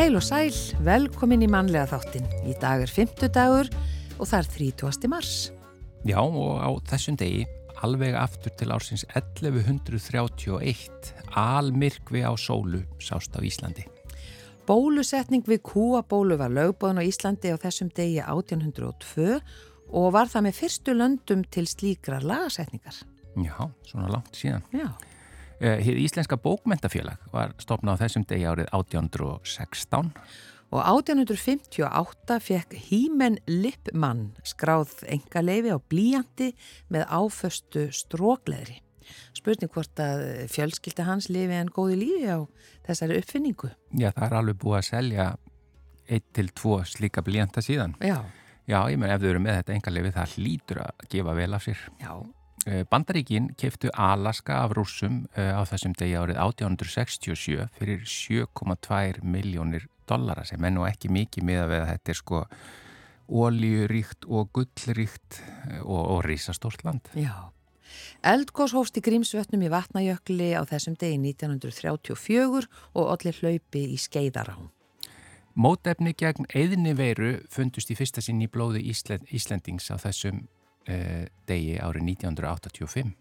Heil og sæl, velkomin í mannlega þáttin. Í dag er 50 dagur og það er 30. mars. Já og á þessum degi alveg aftur til ársins 1131 almirkvi á sólu sást á Íslandi. Bólusetning við kúabólu var lögbóðan á Íslandi á þessum degi 1802 og var það með fyrstu löndum til slíkra lagasetningar. Já, svona langt síðan. Já. Hér eh, Íslenska bókmentafélag var stopnað á þessum degi árið 1816. Og 1858 fekk Hímen Lippmann skráð enga leifi á blíjandi með áföstu strókleðri. Spurning hvort að fjölskylda hans lifi en góði lífi á þessari uppfinningu. Já, það er alveg búið að selja 1-2 slíka blíjanda síðan. Já. Já, ég menn ef þau eru með þetta enga leifi það hlýtur að gefa vel af sér. Já. Eh, Bandaríkin keftu Alaska af rúsum eh, á þessum degi árið 1867 fyrir 7,2 miljónir dollara sem er nú ekki mikið með að þetta er sko ólíuríkt og gullríkt eh, og, og risastórt land. Já. Eldgós hófst í Grímsvötnum í Vatnajökli á þessum degi 1934 og allir hlaupi í skeiðarán. Mótefni gegn eðinni veiru fundust í fyrsta sinn í blóði Íslend, Íslendings á þessum degi árið 1985.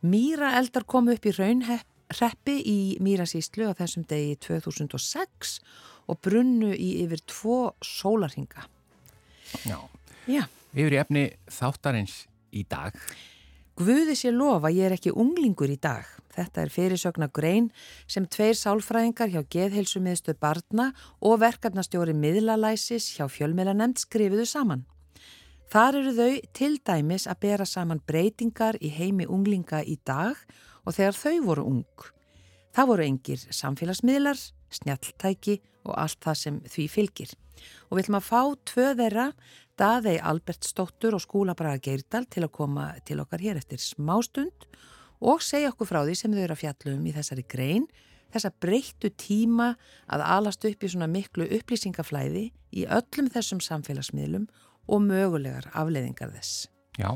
Mýra eldar kom upp í raunreppi í Mýrasíslu á þessum degi 2006 og brunnu í yfir tvo sólarhinga. Já. Já. Erum í efni þáttarins í dag. Guði sé lofa, ég er ekki unglingur í dag. Þetta er fyrirsögna grein sem tveir sálfræðingar hjá geðheilsumiðstöð barna og verkefnastjóri miðlalæsis hjá fjölmiðlanemnd skrifuðu saman. Þar eru þau til dæmis að bera saman breytingar í heimi unglinga í dag og þegar þau voru ung. Það voru engir samfélagsmiðlar, snjalltæki og allt það sem því fylgir. Og við ætlum að fá tvö þeirra, Daðei Albertsdóttur og skúlabraga Geirdal til að koma til okkar hér eftir smástund og segja okkur frá því sem þau eru að fjallum í þessari grein, þessa breyttu tíma að alast upp í svona miklu upplýsingaflæði í öllum þessum samfélagsmiðlum og mögulegar afleiðingar þess. Já,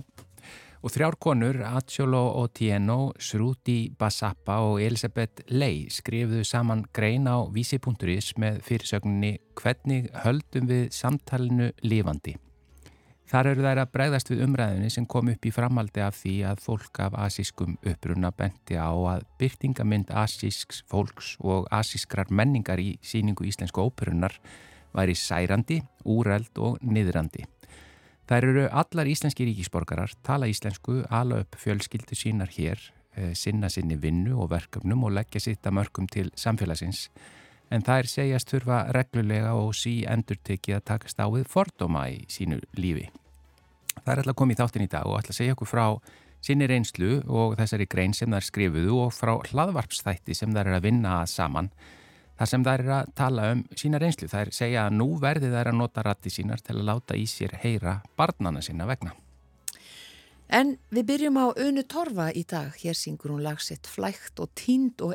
og þrjár konur, Acciolo Otieno, Sruti Basappa og Elisabeth Ley skrifuðu saman grein á vísi.is með fyrirsögninni Hvernig höldum við samtalenu lifandi? Þar eru þær að bregðast við umræðinni sem kom upp í framaldi af því að fólk af asískum uppruna benti á að byrtingamind asísks fólks og asískrar menningar í síningu íslensku óperunar væri særandi, úræld og niðrandi. Þær eru allar íslenski ríkisborgarar, tala íslensku, ala upp fjölskyldu sínar hér, sinna sinni vinnu og verkefnum og leggja sitt að mörgum til samfélagsins. En þær segjast þurfa reglulega og sí endur tekið að takast á við fordóma í sínu lífi. Það er alltaf komið í þáttin í dag og að segja okkur frá sinni reynslu og þessari grein sem þær skrifuðu og frá hlaðvarpstætti sem þær er að vinna saman. Það sem þær er að tala um sína reynslu, þær segja að nú verði þær að nota ratti sínar til að láta í sér heyra barnana sína vegna. En við byrjum á Unu Torfa í dag. Hér syngur hún lagsitt flægt og tínd og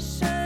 æfisög og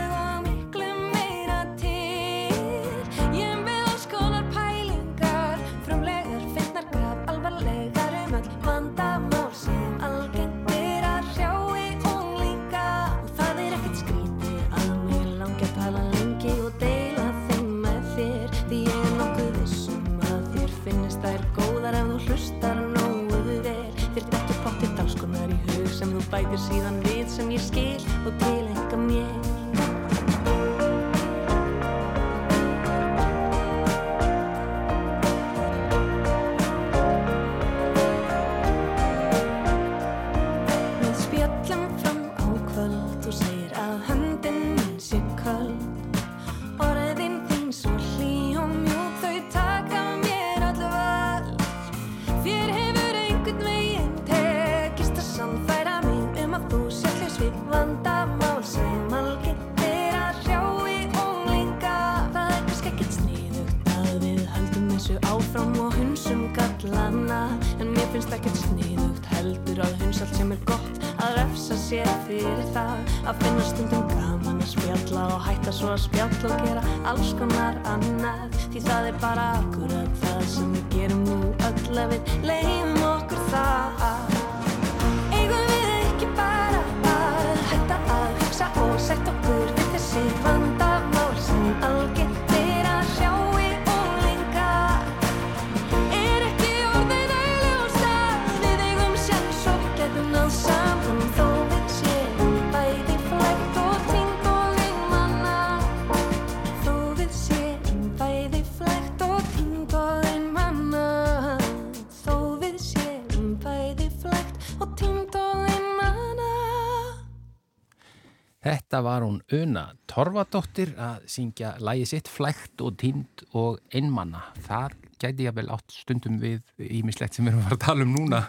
Þetta var hún Una Torfadóttir að syngja lægi sitt flægt og tínd og einmanna. Þar gæti ég vel átt stundum við ímislegt sem við erum að tala um núna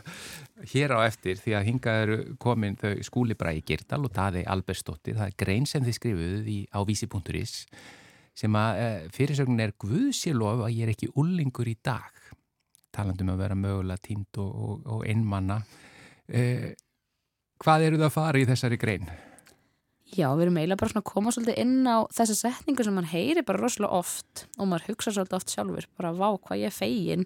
hér á eftir því að hingað eru komin þau skúlibræði Girdal og Daði Albersdóttir. Það er grein sem þið skrifuð í, á vísi.is sem að e, fyrirsögnin er Guðsilof að ég er ekki ullingur í dag. Talandum að vera mögulega tínd og, og, og einmanna. E, hvað eru það að fara í þessari grein? Já, við erum eiginlega bara svona að koma svolítið inn á þessa setningu sem mann heyri bara rosalega oft og maður hugsa svolítið oft sjálfur bara vá hvað ég er fegin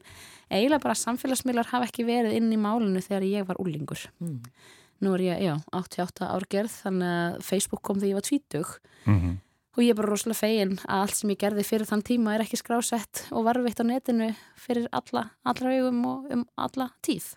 eiginlega bara samfélagsmiðlar hafa ekki verið inn í málinu þegar ég var úlingur Mm. Nú er ég, já, 88 árgerð þannig að Facebook kom þegar ég var tvítug Mm -hmm. og ég er bara rosalega fegin að allt sem ég gerði fyrir þann tíma er ekki skrásett og varfitt á netinu fyrir alla, allra augum og um alla tíð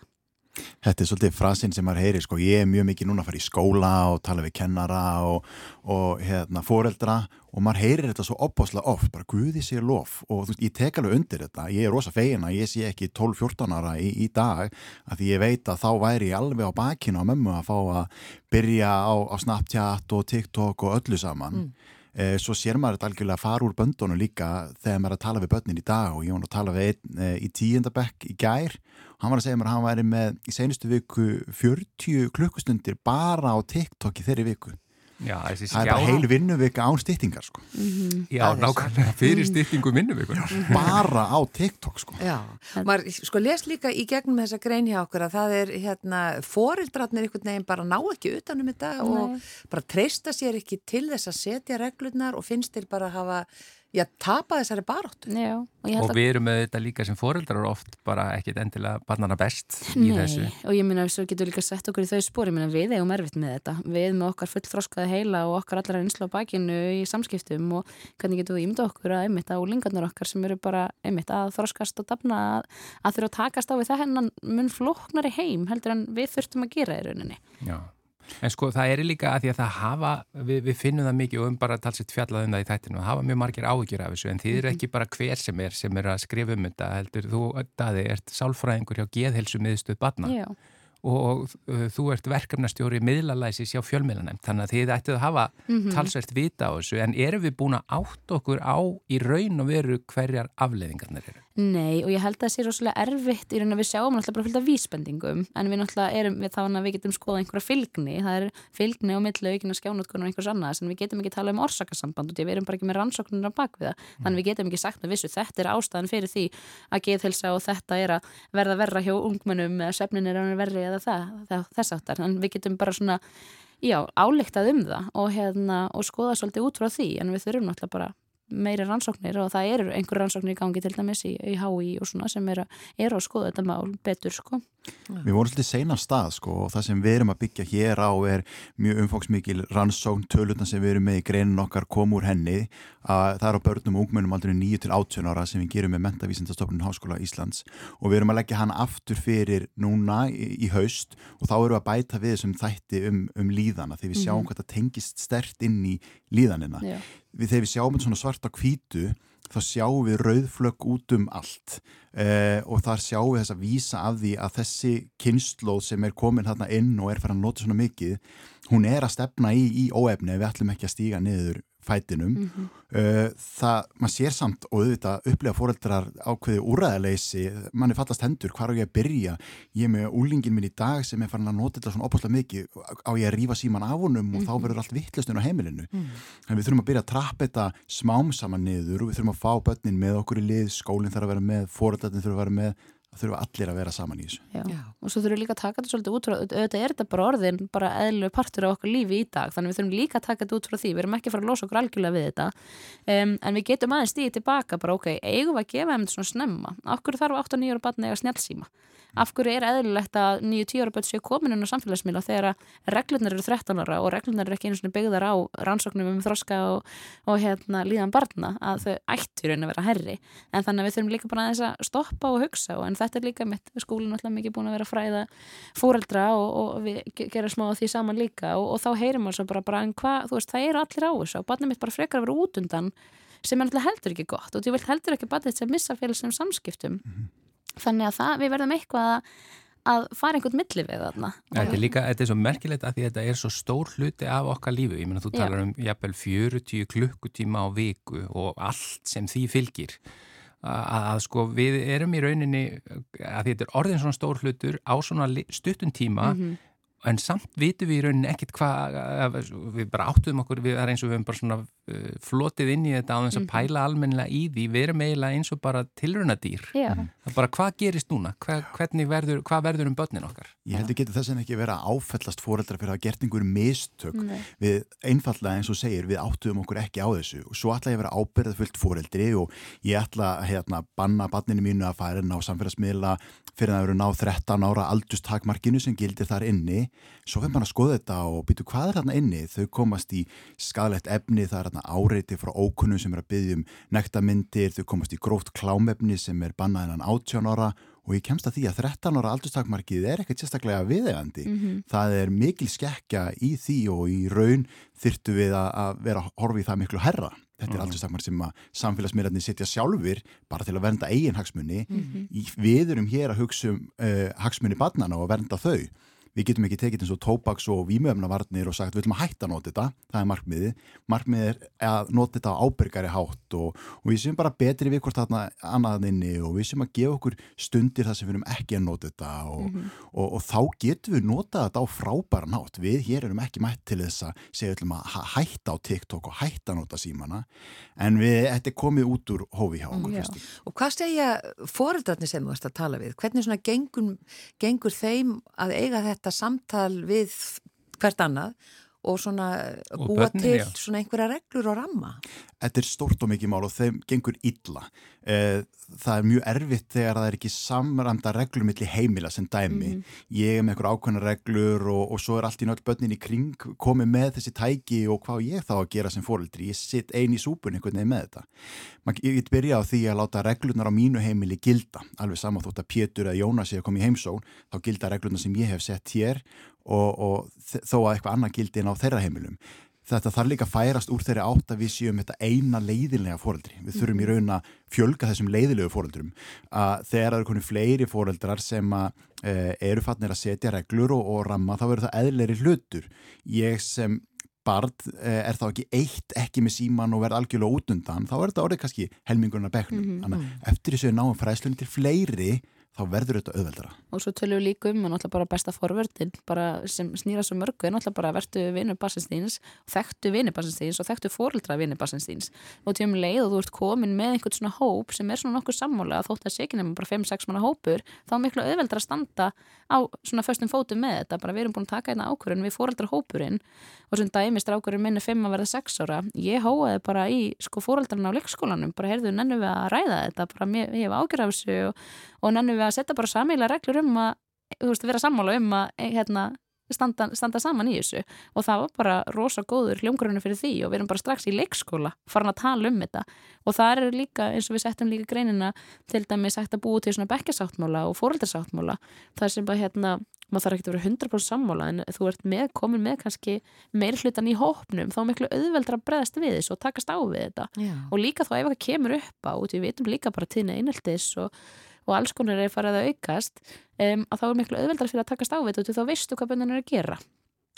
Þetta er svolítið frasinn sem maður heyri, sko, ég er mjög mikið núna að fara í skóla og tala við kennara og, og hérna, foreldra og maður heyrir þetta svo opbáslega oft, bara guði sér lof og þú veist, ég tek alveg undir þetta, ég er rosa fegin að ég sé ekki 12-14 ára í, í dag að því ég veit að þá væri ég alveg á bakinu á mömmu að fá að byrja á, á Snapchat og TikTok og öllu saman. Mm. Eh, svo sér maður þetta algjörlega að fara úr böndunum líka þegar maður er að tala við börnin í dag og ég var að tala við einn eh, í tíundabekk í gær hann var að segja mér að hann væri með í seinustu viku 40 klukkustundir bara á TikTok í þeirri viku Já, þessi það er bara heil vinnuvika án styttingar sko. Já, Það er nákvæmlega fyrir styrtingu minnuvíkur. bara á TikTok sko. Já, maður sko les líka í gegnum þessa grein hjá okkur að það er hérna forildratnir einhvern veginn bara ná ekki utanum þetta og bara treysta sér ekki til þess að setja reglurnar og finnst þeir bara hafa, já, tapa þessari baróttu. Já, og ég Og að við erum með þetta líka sem foreldrar oft bara ekkit endilega barnana best í Nei, þessu. og ég minna, svo getur við líka sett okkur í þau spór, ég minna, við eigum erfitt með þetta við með okkar fullþroskaði heila og okkar allar einslu á bakinu í samskiptum og hvernig getum við ímynda okkur að einmitt á lingarnar okkar sem eru bara einmitt að þroskast og dafna að, að þurfa að takast á við það hennan mun flóknari heim heldur en við þurftum að gera í rauninni Já. En sko það er líka að því að það hafa, við, við finnum það mikið og um bara talsitt fjallað um það í þættinu og hafa mjög margir áhyggjur af þessu en þið eru ekki bara hver sem er sem er að skrifa um þetta heldur þú, Daði, ert sálfræðingur hjá geðhelsu miðstöð barna Já, og uh, þú ert verkefnastjóri miðlalæsis hjá fjölmiðlanem þannig að þið ættið að hafa talsvert vita á þessu en erum við búin að átt okkur á í raun og veru hverjar afleðingarnir eru? Nei, og ég held að það sé rosalega erfitt í raun að við sjáum náttúrulega bara fylgta vísbendingum en við náttúrulega erum við þá að við getum skoða einhverja fylgni, það er fylgni og milli aukina skjánutkunar og einhvers annars en við getum ekki tala um orsakasamband og við erum bara ekki með rannsóknir á bak við það, þannig við getum ekki sagt með vissu þetta er ástæðan fyrir því að geðhelsa og þetta er að verða verra hjá ungmennum eða svefnin er að verri eða það, þess áttar, en við getum bara svona já, áleiktað um það og, hérna, og skoða svolítið út frá því en við þurfum náttúrulega bara meiri rannsóknir og það eru einhver rannsóknir í gangi til dæmis í, í HÍ og svona sem eru, eru að skoða þetta mál betur sko. Við vorum svolítið seinan stað sko og það sem við erum að byggja hér á er mjög umfóksmikil rannsókn tölutna sem við erum með í greinin okkar kom úr henni að það er á börnum og ungmennum aldrei 9-18 ára sem við gerum með mentavísindastofnun Háskóla Íslands og við erum að leggja hann aftur fyrir núna í, í haust og þá erum við að bæta við þessum þætti um, um líðana því við sjáum mm -hmm. hvað það tengist stert inn í líðanina. Við, þegar við sjáum þetta svona svart á kvítu þá sjáum við rauðflögg út um allt uh, og þar sjáum við þess að vísa af því að þessi kynnslóð sem er komin hérna inn og er fyrir að nota svona mikið hún er að stefna í, í óefni við ætlum ekki að stíga niður fætinum mm -hmm. það, maður sér samt og auðvitað upplega fóreldrar ákveði úræðaleysi, mann er fallast hendur hvar á ég að byrja, ég er með úlingin minn í dag sem er farin að nota þetta svona opáslega mikið á ég að rífa síman af honum og mm -hmm. þá mhm. verður allt vittlustun á heimilinu mm -hmm. en við þurfum að byrja að trappa þetta smám saman niður og við þurfum að fá börnin með okkur í lið, skólinn þarf að vera með fóreldarnir þurfum að vera með þurfa allir að vera saman í þessu. Já. Já. og svo þurfum við líka að taka þetta svolítið út frá auðvitað er þetta bara orðin, bara eðlu partur af okkar lífi í dag, þannig við þurfum líka að taka þetta út frá því, við erum ekki að fara að losa okkur algjörlega við þetta. Um, en við getum aðeins stíðið tilbaka bara ok, eigum við að gefa þeim þetta svona snemma, okkur þarf 8-9 ára batna eða snjálfsíma af hverju er eðlilegt að 9-10 ára börn séu komin inn á samfélagsmiðla þegar reglunar eru 13 ára og reglunar eru ekki einu svona byggðar á rannsóknum um þroska og, og hérna líðan barna að þau ættu raun að vera herri en þannig að við þurfum líka bara að þess að stoppa og hugsa og en þetta er líka mitt, skólinn alltaf mikið búin að vera fræða fóreldra og, og við gerum smá því saman líka og, og þá heyrim við svo bara, bara en hvað, þú veist, það eru allir á þessu og barnið mitt bara frekar að vera út undan sem er alltaf heldur ekki gott og þú vilt heldur ekki barnið sem missa félagsum samskiptum. Mm -hmm þannig að það, við verðum eitthvað að, að fara einhvern milli við þarna. Þetta er líka, þetta er svo merkilegt að því að þetta er svo stór hluti af okkar lífu, ég menna þú talar Já. um jafnvel 40 klukkutíma á viku og allt sem því fylgir að, að sko við erum í rauninni að þetta er orðin svona stór hlutur á svona stuttun tíma mm -hmm en samt vitum við í rauninni ekkit hvað, við bara áttuðum okkur, við erum eins og við hefum bara svona uh, flotið inn í þetta á þess að mm pæla almennilega í því, við erum eiginlega eins og bara tilrunadýr. Það er bara hvað gerist núna, hvað, verður, hvað verður um börnin okkar? Ég held ekki þess að ekki vera áfællast fóreldra fyrir að gert einhverju mistök. Nei. við einfallega eins og segir, við áttuðum okkur ekki á þessu. Og svo ætla ég að vera ábyrðafullt fóreldri og ég ætla að hérna, banna barninu mínu að færa inn á samfélagsmiðla fyrir að vera náð 13 ára aldustakmarkinu sem gildir þar inni svo fyrir maður að skoða þetta og býtu hvað er þarna inni þau komast í skadalegt efni það er þarna áreiti frá ókunnum sem er að byggja um nektamindir, þau komast í gróft klámefni sem er bannað innan 18 ára og ég kemst að því að 13 ára aldurstakmarkið er ekkert sérstaklega viðegandi mm -hmm. það er mikil skekja í því og í raun þyrtu við að vera horfið það miklu herra Þetta er mm -hmm. aldurstakmar sem að samfélagsmiðlarnir setja sjálfur bara til að vernda eigin hagsmunni. Mm -hmm. Við erum hér að hugsa um uh, hagsmunni barnana og vernda þau við getum ekki tekið eins og tópaks og výmöfnavarnir og sagt við viljum að hætta að nota þetta, það er markmiði markmiði er að nota þetta á ábyrgari hátt og, og við séum bara betri við hvort þarna annaðinni og við séum að gefa okkur stundir þar sem við erum ekki að nota þetta og, mm -hmm. og, og þá getum við nota þetta á frábæra nátt, við hér erum ekki mætt til þess að segja við að hætta á TikTok og hætta að nota símana. En við, þetta er komið út úr hófi hjá okkur Já. Og hvað segja foreldrarnir sem þú ert að tala við, hvernig gengur, gengur þeim að eiga þetta þetta samtal við hvert annað og svona og búa börnir, til já. svona einhverja reglur og ramma. Þetta er stort og mikið mál og þeim gengur illa. Eh, það er mjög erfitt þegar það er ekki samranda reglur millir heimila sem dæmi. Mm. Ég er með einhver ákveðna reglur og, og svo er allt í nátt börnin í kring komið með þessi tæki og hvað ég þá að gera sem fóröldri. Ég sitt eini í súpun einhvern veginn með þetta. Man, ég get byrja á því að láta reglurnar á mínu heimili gilda. Alveg saman þótt að Pétur eða Jónas er koma í heimsón, þá gilda reglurnar sem ég hef sett hér og, og þó að eitthvað annað gildi en á þeirra heimilum þetta þarf líka að færast úr þeirri átt að við séum þetta eina leiðilega fóreldri. Við þurfum í mhm. raun að fjölga þessum leiðilegu fóreldrum. Að þegar eru konið fleiri fóreldrar sem að, e, eru fannir að setja reglur og, og ramma þá verður það eðleri hlutur. Ég sem barn e, er þá ekki eitt ekki með síman og verð algjörlega út undan þá er þetta orðið kannski helmingurna beknum. Mm -hmm. Eftir þessu náum fræslunni til fleiri þá verður þetta auðveldara. Og svo tölum við líka um og náttúrulega bara besta forverðin sem snýra svo mörgu er náttúrulega bara verðtu vinnu basinstýns, þekktu vinnu basinstýns og þekktu fórildra vinnu basinstýns og til um leið og þú ert komin með einhvern svona hóp sem er svona nokkuð sammála þótt að segjum bara 5-6 manna hópur þá er miklu auðveldara að standa á svona föstum fótum með þetta, bara við erum búin að taka einna ákvörðin við fórildra hópurinn og sem dæmist ákvörðin minni 5 að verða 6 ára ég hóaði bara í fóreldrarna á leikskólanum, bara heyrðu nennu við að ræða þetta, bara mér, ég hef ágjörðafsu og, og nennu við að setja bara samíla reglur um að þú veist, vera sammála um að hérna, standa, standa saman í þessu. Og það var bara rosa góður hljómgrunni fyrir því og við erum bara strax í leikskóla farin að tala um þetta. Og það er líka eins og við settum líka greinina til dæmis hægt að búa til svona bekkjasáttmála og fóröldarsáttmála það sem bara hérna maður þarf ekki að vera 100% sammála en þú ert með, komin með kannski meir hlutan í hópnum þá miklu auðveldra að breðast við þessu og takast á við þetta. Já. og líka þá ef eitthvað kemur upp á við vitum líka bara tíðna eineltis og, og alls konar er farið að aukast um, að þá er miklu auðveldra fyrir að takast á við þetta og þá veistu hvað bönnin er að gera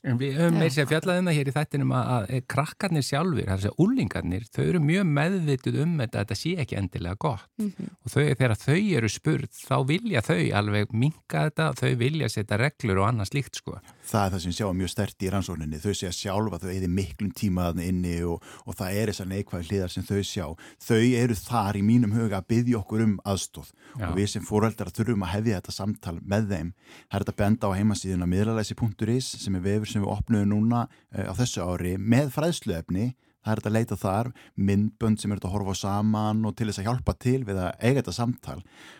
En við höfum meir sér fjallað um hér í þættinum að, að krakkarnir sjálfur, þess að úlingarnir, þau eru mjög meðvituð um þetta að þetta sé ekki endilega gott. Mm og þau, þegar þau eru spurð þá vilja þau alveg minka þetta, þau vilja setja reglur og annað slíkt sko. það er það sem sjá mjög stert í rannsókninni. Þau segja sjálfa þau eða miklum tíma þarna inni og, og það er þessar neikvæði hliðar sem þau sjá. Þau eru þar í mínum huga að byggja okkur um aðstóð Já. og við sem fóreldrar þurfum að hefja þetta samtal með þeim. Það er þetta að benda á heimasíðuna miðlalæsi.is sem er vefur sem við opnuðum núna uh, á þessu ári með fræðsluefni. Það er þetta að leita þar, myndbönd sem er þetta að horfa saman og til þess að hjálpa til við að eiga þetta samtal.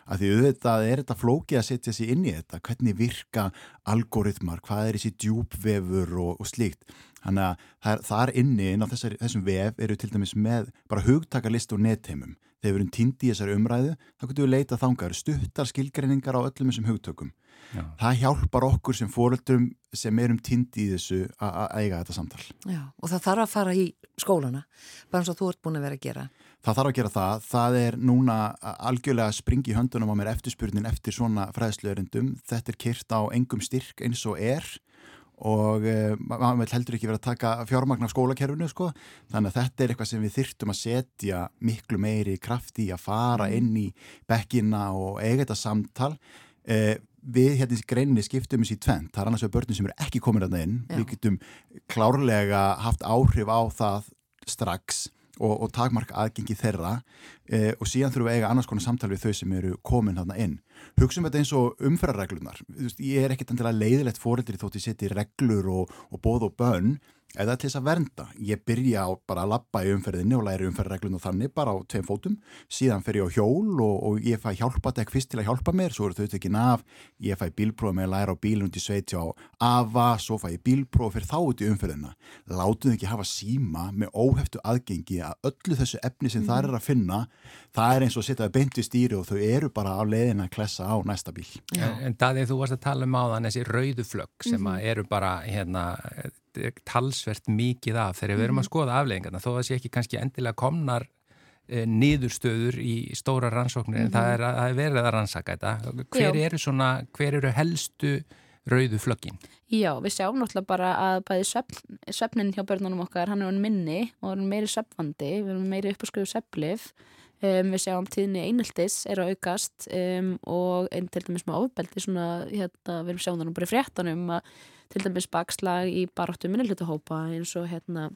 Að því auðvitað er þetta flókið að setja sér inn í þetta hvernig virka algoritmar, hvað er þessi djúpvefur og, og slíkt. Þannig að þar inni inn á þessari, þessum vef eru til dæmis með bara hugtakalist og netheimum þegar við erum týndi í þessari umræðu þá getum við leita þangar stuttar skilgreiningar á öllum þessum hugtökum Já. það hjálpar okkur sem fóreldrum sem erum týndi í þessu að að eiga þetta samtal Já, og það þarf að fara í skólana, bara eins og þú ert búin að vera að gera. Það þarf að gera það. Það er núna algjörlega að springa í höndunum á mér eftirspurnin eftir svona fræðsluörindum. Þetta er kyrt á engum styrk eins og er og uh, maður vil heldur ekki vera að taka fjármagn af skólakerfinu sko. Þannig að þetta er eitthvað sem við þyrtum að setja miklu meiri kraft í að fara inn í bekkina og eiga þetta samtal. Uh, við hérna í greininni skiptum þessi tvent. Það er annars vegar börnum sem eru ekki komin að inn. Já. Við getum klárlega haft áhrif á það strax og, og takmark aðgengi þeirra eh, og síðan þurfum við að eiga annars konar samtal við þau sem eru komin þarna inn. Hugsum þetta eins og veist, Ég er ekkit endilega leiðilegt fóreldri þótt ég seti reglur og, og bóð og bönn eða til þess að vernda. Ég byrja á bara að lappa í umferðinni og læri umferðarreglun og þannig bara á tveim fótum. Síðan fer ég á hjól og, og ég fæ hjálpatek fyrst til að hjálpa mér, svo eru þau tekin af. Ég fæ bílpróf með að læra á bílun út í sveitja á AFA, svo fæ ég bílpróf fyrir þá út í umferðina. Látum þau ekki hafa síma með óheftu aðgengi að öllu þessu efni sem það er að finna. Það er eins og að setja beint við stýri og þau eru bara á leiðin að klessa á næsta bíl. En, en Daði, þú varst að tala um áðan þessi rauðu flögg sem að eru bara hérna, talsvert mikið af. Þegar við erum að skoða afleggingarna þó að það sé ekki kannski endilega komnar e, niðurstöður í stóra rannsóknir en það er, að, það er verið að rannsaka þetta. Hver eru, svona, hver eru helstu rauðu flöggin? Já, við sjáum náttúrulega bara að bæði svefn, svefnin hjá börnunum okkar, hann er minni og er meiri svefnvandi, við erum meiri uppaskuðu sveflif, um, við sjáum tíðni eineltis er að aukast um, og einn til dæmis með ofbeldi svona, hérna, við erum það nú bara fréttanum að til dæmis bakslag í baráttu minnilhutahópa eins og hérna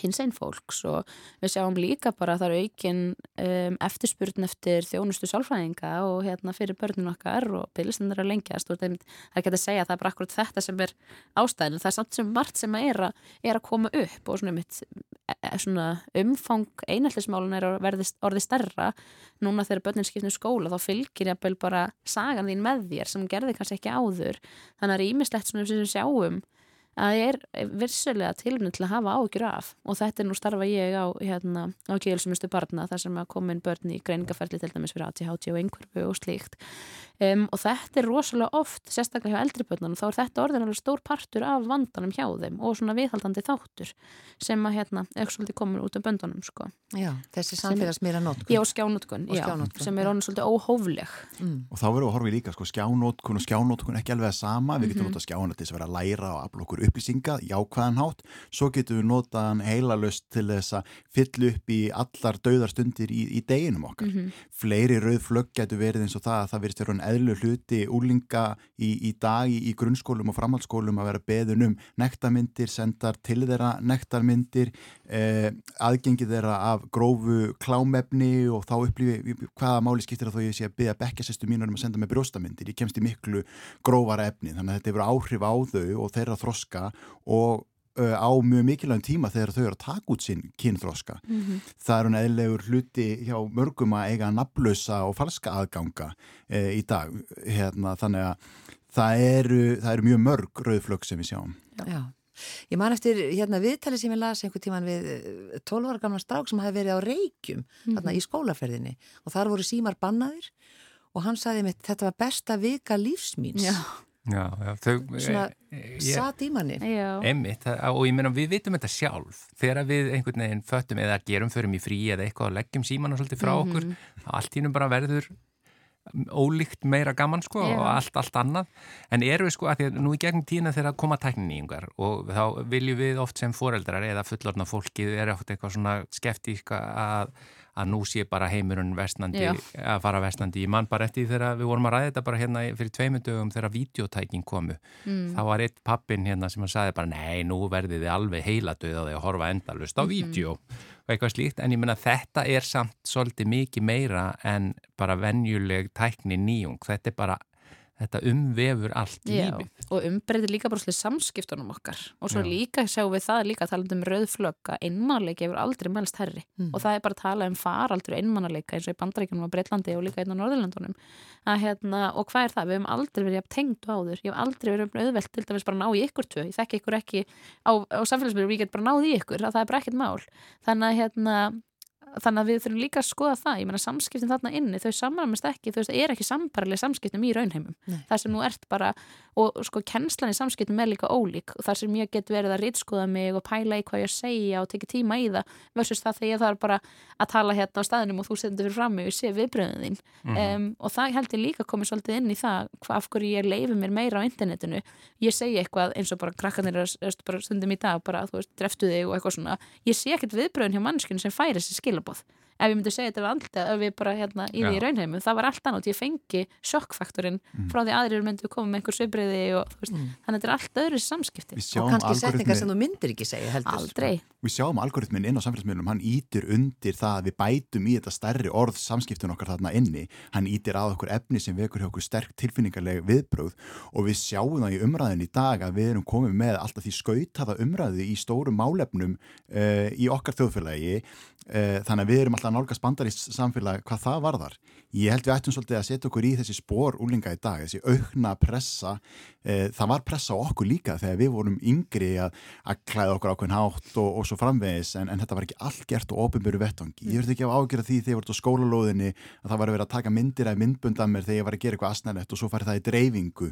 hins einn fólks og við sjáum líka bara að það er aukin um, eftirspurn eftir þjónustu sálfræðinga og hérna fyrir börnun okkar og byrjustin er að lengjast og það er ekki að segja að það er bara akkurat þetta sem er ástæðin það er samt sem margt sem er að, er að koma upp og svona, mitt, svona umfang einheltismálun er að verði orði stærra núna þegar börnin skipnum skóla þá fylgir jafnvel bara sagan þín með þér sem gerði kannski ekki áður. Þannig að það er ímislegt svona sem sjáum að það er virsulega tilmynd til að hafa ágjur af. Og þetta er nú starfa ég á, hérna, á kjölsumustu barna þar sem að komin börn í greiningaferli til dæmis fyrir ATHT og einhverfu og slíkt um, og þetta er rosalega oft sérstaklega hjá eldri börnunum þá er þetta orðin alveg stór partur af vandanum hjá þeim og svona viðhaldandi þáttur sem að hérna, ekki svolítið komin út af böndunum sko. Já, þessi samfélagsmiðla notkun. Já, skjánutkun, Og já, skjánotkun, sem er já. orðin svolítið óhófleg Mm. Og þá verðum við að horfa í líka sko, skjánótkun og skjánótkun ekki alveg að sama, við getum notað skjána til þess að vera að læra og afla okkur upplýsinga, jákvæðan hátt, svo getum við notað hann heilalust til þess að fylla upp í allar dauðarstundir í, í deginum okkar. Mhm. Fleiri rauð flögg getur verið eins og það að það verist eðlu hluti úlinga í, í dag í, í grunnskólum og framhaldsskólum að vera beðun um nektarmyndir, sendar til þeirra nektarmyndir, eh, aðgengi þeirra af grófu klámefni og þá upplifi hvaða máli skiptir það þó ég sé að byggja bekkjasestu mínur um að senda mig brjóstamyndir. Ég kemst í miklu grófara efni þannig að þetta hefur áhrif á þau og þeirra þroska og á mjög mikilvægum tíma þegar þau eru að taka út sinn kynþroska. Mhm. Það er hún eðlegur hluti hjá mörgum að eiga naflösa og falska aðganga e, í dag. Hérna, þannig að það eru, það eru mjög mörg rauðflögg sem við sjáum Já. Ég man eftir hérna viðtali sem ég las einhver tíman við 12 ára gamla strák sem hafi verið á reykjum Mhm. þarna í skólaferðinni og þar voru símar bannaðir og hann sagði mitt þetta var besta vika lífsmýns Já, Já, já, þau, Svona eh, ég- satt í manni já, Einmitt, það- og ég meina við vitum þetta sjálf. Þegar við einhvern veginn föttum eða gerum förum í frí eða eitthvað og leggjum símana svolítið frá okkur allt í hennum bara verður ólíkt meira gaman sko Já. og allt, allt annað. En eru við sko að því að nú í gegnum tína þegar koma tækninýjungar og þá viljum við oft sem foreldrar eða fullorna fólkið er oft eitthvað svona skeftíska að, að nú sé bara heimurinn vestnandi að fara vestnandi, ég man bara eftir þegar við vorum að ræða þetta bara hérna fyrir tveimundögum þegar videotæking komu. Mm. þá var eitt pappin hérna sem hann sagði bara nei, nú verðið þið alveg heila döð að horfa endalust á Mhm. vídeo. Og eitthvað slíkt, en ég menna þetta er samt svolítið mikið meira en bara venjuleg tækni nýjung. Þetta er bara, þetta umvefur allt já lífið. og umbreytir líka bara svolítið samskiptunum okkar og svo Já. líka sjáum við það líka talandi um að einmannleiki hefur aldrei mælst herri Mm. og það er bara að tala um faraldur einmannleika eins og í Bandaríkjunum og Breitlandi og líka einn á Norðurlandunum að hérna, og hvað er það? Við hefum aldrei verið jafn tengd og áður, ég hef aldrei verið auðvelt til dæmis bara að ná í ykkur tvö, ég þekki ykkur ekki á, á samfélagsmiðlum, ég get bara náð í ykkur að það er bara ekkert mál, þannig að hérna þannig að við þurfum líka að skoða það. Ég meina samskiptin þarna inni, þau samræmist ekki þú veist, það er ekki sambarileg samskiptum í raunheimum. Nei. það sem nú ert bara og sko kennslan í samskiptum er líka ólík. Og það sem ég get verið að rýtskoða mig og pæla í hvað ég segja og tekið tíma í það versus það þegar ég þarf bara að tala hérna á staðinum og þú stendur fyrir fram mig og ég sé viðbröðin þín. Mhm. um, og það held ég líka komið svolítið inn í það hvað af hverju ég leifi mér meira á internetinu. Ég segi eitthvað eins og bara krakkanir er er bara stundum í dag bara þú veist, dreftu þig og eitthvað svona. Ég sé ekkert viðbröðin hjá mannskinu sem færi þessi Lopod. Ef ég myndi segja þetta við andlita ef við bara hérna í því raunheimum það var allt annað, ég fengi sjokkfaktorinn frá því aðrir myndu koma með einhver svipriði og veist, þannig að þetta er allt öðru samskipti. Og kannski setningar sem þú myndir ekki segja heldur. Aldrei. Við sjáum algoritmin inn á samfélagsmiðlum, hann ítir undir það að við bætum í þetta stærri orð samskiptun okkar þarna inni, hann ítir að okkur efni sem vekur hjá okkur sterk tilfinningarleg viðbröð og við sjáum það í umræðin í dag að við erum komið með alltaf því skautaða umræði í stórum málefnum uh, í okkar þjóðfélagi. Uh, þannig að við erum alltaf nálgast bandarist samfélag hvað það varðar. Ég held við ættum svolítið að setja okkur í þessi spór úlinga í dag, þessi aukna pressa, uh, það var pressa á okkur líka þegar við vorum yngri að, að klæða okkur ákveðin hátt og, og svo framvegis en, en þetta var ekki allt gert og ofinböru vettvangi. Ég verði ekki að ágjöra því þegar ég voru á skólalóðinni að það var að vera að taka myndir af myndbund af mér þegar ég var að gera eitthvað asnælegt og svo farið það í dreifingu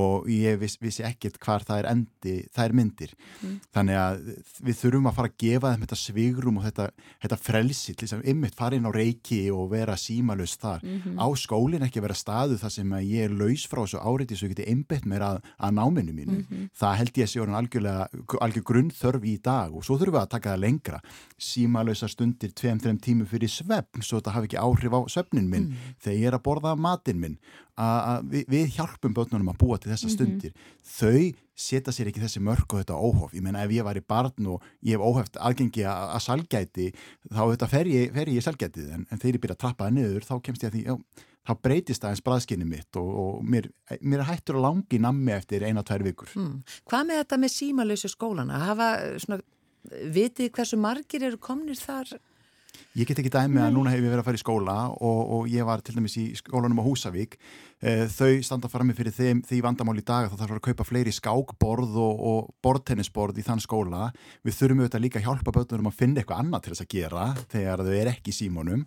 og ég viss, vissi ekkert hvar það er endi, það er myndir. Þannig að við þurfum að fara að gefa þeim þetta svigrum og þetta, þetta frelsi ymmit fara inn á reiki og vera símalust þar. Á skólinn ekki vera staðu þar sem ég er laus frá þessu áriti svo ég geti einbett mér að, að náminu mínu. Það held ég að sé orðin algjörlega, algjör grunnþörf í dag og svo þurfum við að taka það lengra. Símalösa stundir tveim, þreim tímu fyrir svefn svo þetta hafi ekki áhrif á svefnin minn þegar ég er að borða matinn minn. Að, að við, við hjálpum börnunum að búa til þessa stundir. Þau setja sér ekki þessi mörg og þetta óhof. Ég meina ef ég var í barn og ég hef óheft aðgengi að, að salgæti þá þetta fer ég, fer ég í salgætið en, en þegar ég byrja að trappa það niður þá kemst ég að því, já, þá breytist aðeins bræðskinni mitt og, og mér, mér hættur að langi nammi eftir eina, tvær vikur. Mm. Hvað með þetta með símalausu skólana? Hafa svona, vitið hversu margir eru komnir þar? Ég get ekki dæmi að núna hef ég verið að fara í skóla og, og ég var til dæmis í skólanum á Húsavík. Eh, Þau standa frammi fyrir þeim, því vandamál í dag að það þarf að kaupa fleiri skákborð og, og bortennisborð í þann skóla. Við þurfum auðvitað líka að hjálpa börnunum að finna eitthvað annað til þess að gera þegar þau er ekki í símónum.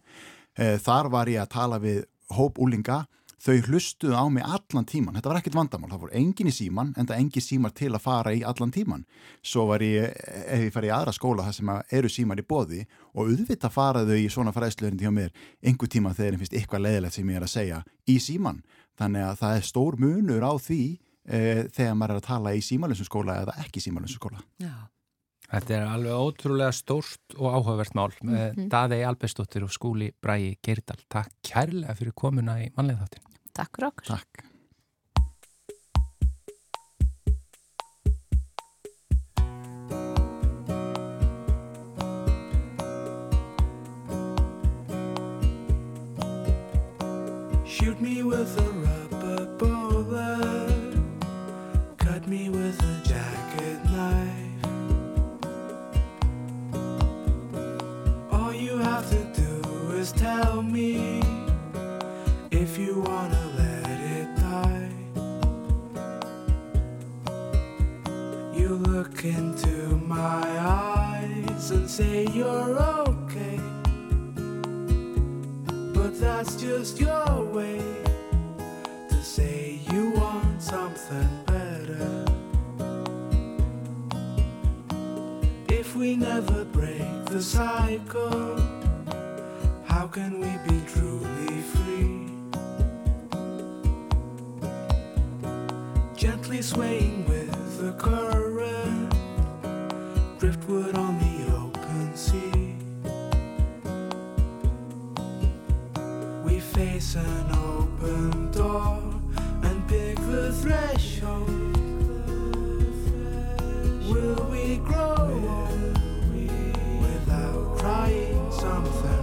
Eh, Þar var ég að tala við hóp úlinga þau hlustuðu á mig allan tíman, þetta var ekkert vandamál, það voru engin í síman en það engin símar til að fara í allan tíman svo var ég, ef ég fari í aðra skóla þar sem eru símar í boði og auðvitað faraðu í svona fræðsluðurinn hjá mér einhver tíma þegar ég finnst eitthvað leðilegt sem ég er að segja í síman, þannig að það er stór munur á því e, þegar maður er að tala í símalönsum skóla eða ekki símalönsum skóla. Já. Þetta er alveg ótrúlega stórt og áhugavert mál með Mhm. Daðei Albersdóttir og skúli Bræi Geirdal. Takk kærlega fyrir komuna í mannlega þáttin. Takk fyrir okkur Takk. Shoot me with a rubber bullet. Cut me with a jacket knife. All you have to do is tell me if you wanna look into my eyes and say you're okay. But that's just your way to say you want something better. If we never break the cycle, how can we be truly free? Gently swaying with the current, driftwood on the open sea. We face an open door and pick the threshold. Will we grow old without trying something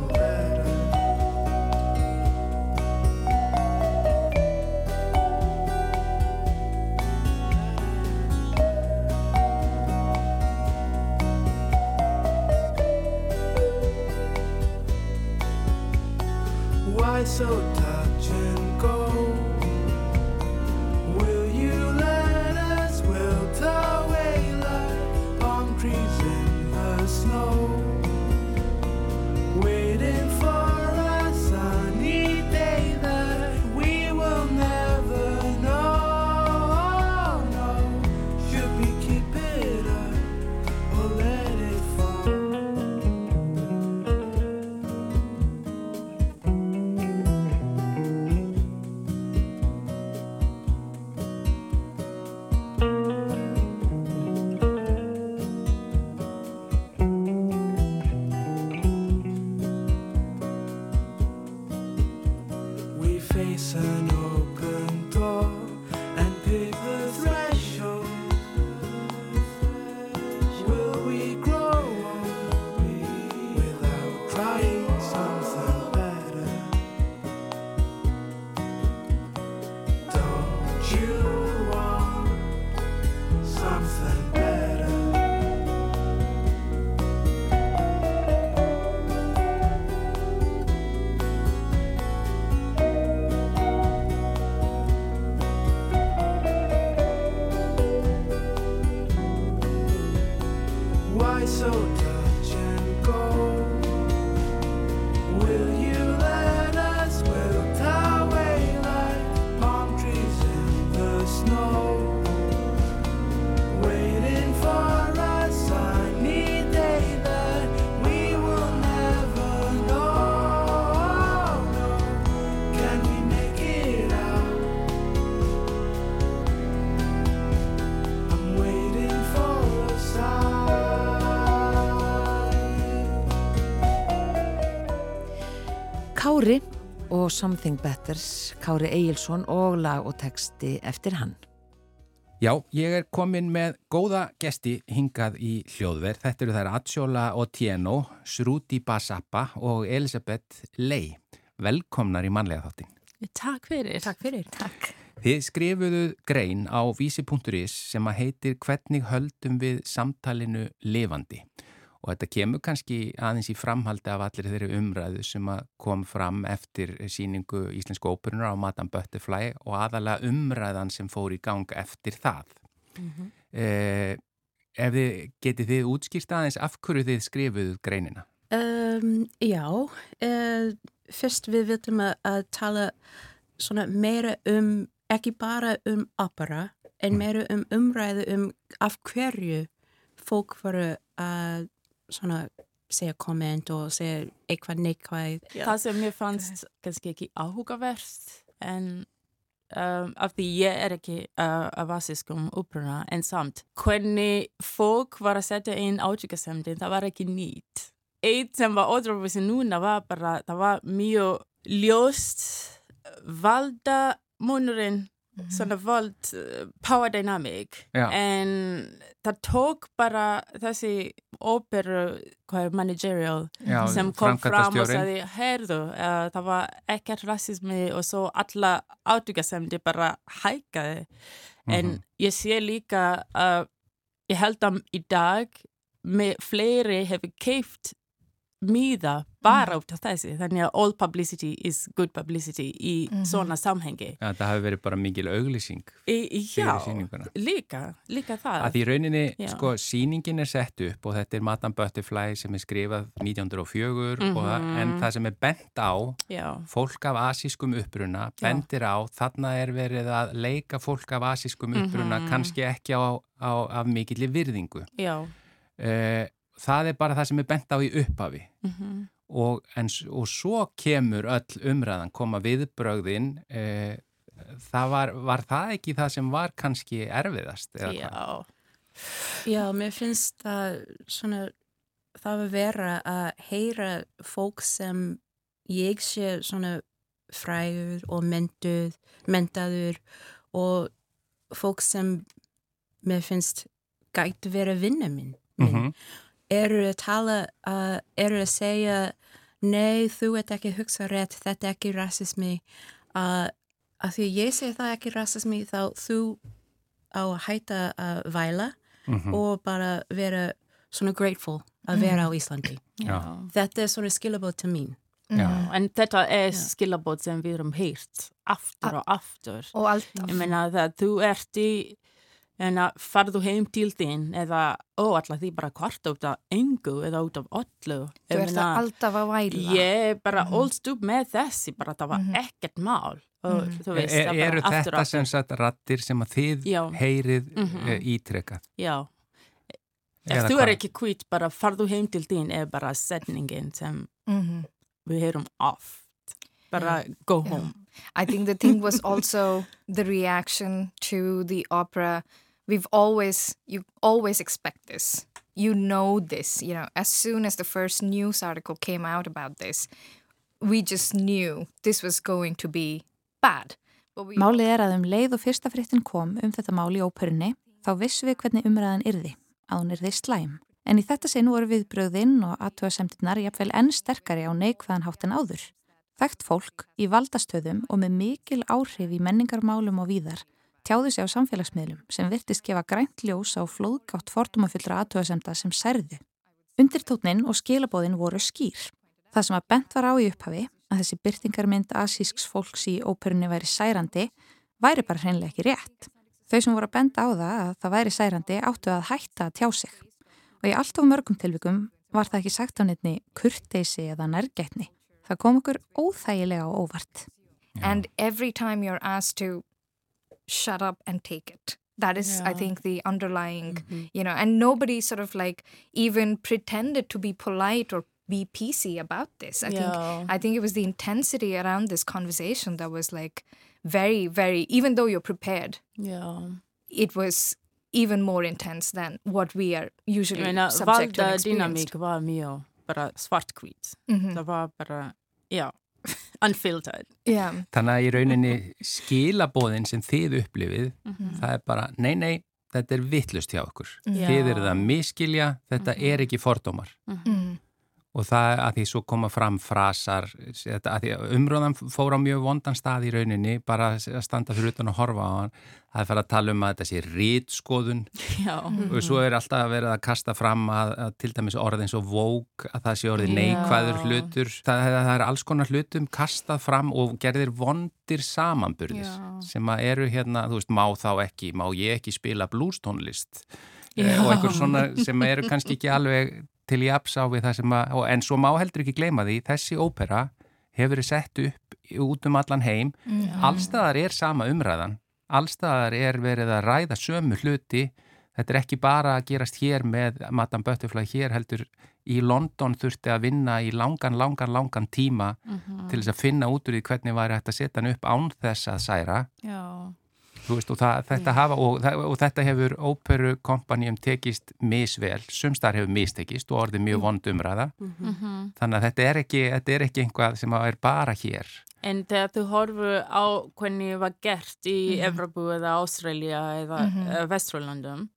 og Something Betters, Kári Egilson og lag og texti eftir hann. Já, ég er komin með góða gesti hingað í hljóðverð. Þetta eru þær Atsjóla Otieno, Sruti Basappa og Elisabeth Ley. Velkomnar í mannlega þáttin. Takk fyrir. Takk fyrir. Takk. Þið skrifuðu grein á vísi.is sem að heitir Hvernig höldum við samtalinu lifandi? Og þetta kemur kannski aðeins í framhaldi af allir þeirri umræðu sem kom fram eftir síningu Íslensku óperunar á Madame Butterfly og aðalega umræðan sem fór í gang eftir það. eh, ef þið getið þið útskýrt aðeins af hverju þið skrifuðu greinina? Um, já, uh, fyrst við viljum að, að tala meira um, ekki bara um opera, en meira um umræðu um af hverju fólk voru að svona segja komment og segja eitthvað neikvæð. Það sem mér fannst kannski ekki áhugavert en um, af því ég er ekki uh, af asískum úpruna en samt hvernig fólk var að setja inn átryggjasemdin, það var ekki nýtt. Eitt sem var ótrúfisir núna var bara, það var mjög ljóst valda munurinn svona vald uh, power dynamic Já. en það tók bara þessi óperu, er managerial Já, sem kom fram og sagði, heyrðu, uh, það var ekkert rasismi og svo alla átryggjasemdi bara hækkaði. En Mhm. ég sé líka að ég held að í dag með fleiri hefur keift miða bara út af þessi þannig að all publicity is good publicity í svona samhengi. Já, það hafi verið bara mikil auglýsing í, í, fyrir Já, líka, líka það. Að því í rauninni, Já. sko, sýningin er sett upp og þetta er Madame Butterfly sem er skrifað 1904 og það, en það sem er bent á, Já, fólk af asískum uppruna, bendir á, þarna er verið að leika fólk af asískum uppruna, kannski ekki á, á af mikilli virðingu. já, Uh, það er bara það sem er bent á í upphafi. mhm, og, en, og svo kemur öll umræðan, koma viðbrögðin eh, það var, var það ekki það sem var kannski erfiðast eða hvað? já, Já, mér finnst það svona, það að vera að heyra fólk sem ég sé svona frægur og mentuð, mentaður og fólk sem mér finnst gæti vera vinna minn, minn. Mhm. Eru að tala, uh, eru að segja nei, þú ert ekki að hugsa rétt, þetta er ekki rasismi uh, að því ég segi það er ekki rasismi þá þú á að hætta að væla Mhm. og bara vera svona grateful að vera á Íslandi. já. Þetta er svona skilabóð til mín. Já. En þetta er skilabót sem við erum heyrt aftur og aftur. Og alltaf. Ég meina það þú ert í en að farðu heim til þín eða ó, alltaf því bara hvart út af engu eða út af öllu. Þú ert meina, alltaf að væla. Ég bara ólst upp með þessi, bara það var ekkert mál. Og þú veist, Er, E, eru þetta sem sagt rattir sem að þið Já. heyrið mm Mhm. ítrekkað? Já. Ef þú er ekki kvít, bara farðu heim til þín er bara setningin sem Mhm. við heyrum oft. Bara go home. I think the thing was also the reaction to the opera. We've always, you always expect this. You know this, you know, as soon as the first news article came out about this, we just knew this was going to be bad. We Málið er að um leið og fyrsta fréttin kom um þetta mál í óperunni, þá vissum við hvernig umræðan yrði, að hún yrði slæm. En í þetta sinn voru viðbröðinn og aðtöðasemtinnar jafnvel enn sterkari á neikvæðan hátt en áður. Þekkt fólk í valdastöðum og með mikil áhrif í menningarmálum og víðar tjáðu sig á samfélagsmiðlum sem virtist gefa grænt ljós á flóðgátt fordómafullra aðtöðasemta sem særðu. Undirtótnin og skilabóðin voru skýr. Það sem að bent var á í upphafi, að þessi byrtingarmynd asísks fólks í óperunni væri særandi, væri bara hreinlega ekki rétt. Þau sem voru að benda á það að það væri særandi áttu að hætta að tjá sig. Og í allt of mörgum tilvikum var það ekki sagt á nefni kurteisi eða nærgætni. Það kom okkur óþægilega á óvart. And every time you're asked to shut up and take it. That is, I think, the underlying, you know, and nobody sort of like even pretended to be polite or be PC about this. I Yeah. think, I think it was the intensity around this conversation that was like very, very, even though you're prepared, yeah, it was even more intense than what we are usually Ég meina, subject to valda and experienced. dynamík var mjög bara svartkvít. Mhm. Það var bara, já, unfiltered. Yeah. Þannig að í rauninni skilabóðin sem þið upplifið, Mhm. það er bara, nei, nei, þetta er vittlust hjá okkur. Já. Þið eru það miskilja, þetta Mhm. er ekki fordómar. Mm. Og það að því svo koma fram frasar, þetta, að því að umröðan fór á mjög vondan stað í rauninni, bara að standa fyrir utan og horfa á hann, það er fyrir að tala um að þetta sé rítskoðun og svo er alltaf verið að kasta fram að, að til dæmis orð eins og vók, að það sé orðið Já. neikvæður hlutur, það, það, er alls konar hlutum kastað fram og gerðir vondir samanburðir Já. sem að eru hérna, þú veist, má þá ekki, má ég ekki spila blústónlist Já. og einhver svona sem eru kannski ekki alveg til í apsa á við það sem að, en svo má heldur ekki gleyma því, þessi ópera hefur verið sett upp út um allan heim, allstaðar er sama umræðan, allstaðar er verið að ræða sömu hluti, þetta er ekki bara að gerast hér með Madame Butterfly hér heldur í London þurfti að vinna í langan, langan, langan tíma til þess að finna út úr því hvernig væri hægt að setja hann upp án þess að særa. Já. Þú veist, og, það, þetta hafa, og, það- og þetta hefur óperukompanjum tekist misvel, sumstar hefur mistekist og orðið mjög vond umræða Mhm. þannig að þetta er ekki, þetta er ekki einhvað sem er bara hér En þegar þú horfur á hvernig var gert í Evropu eða Ástralja eða mm -hmm. Vestralundum,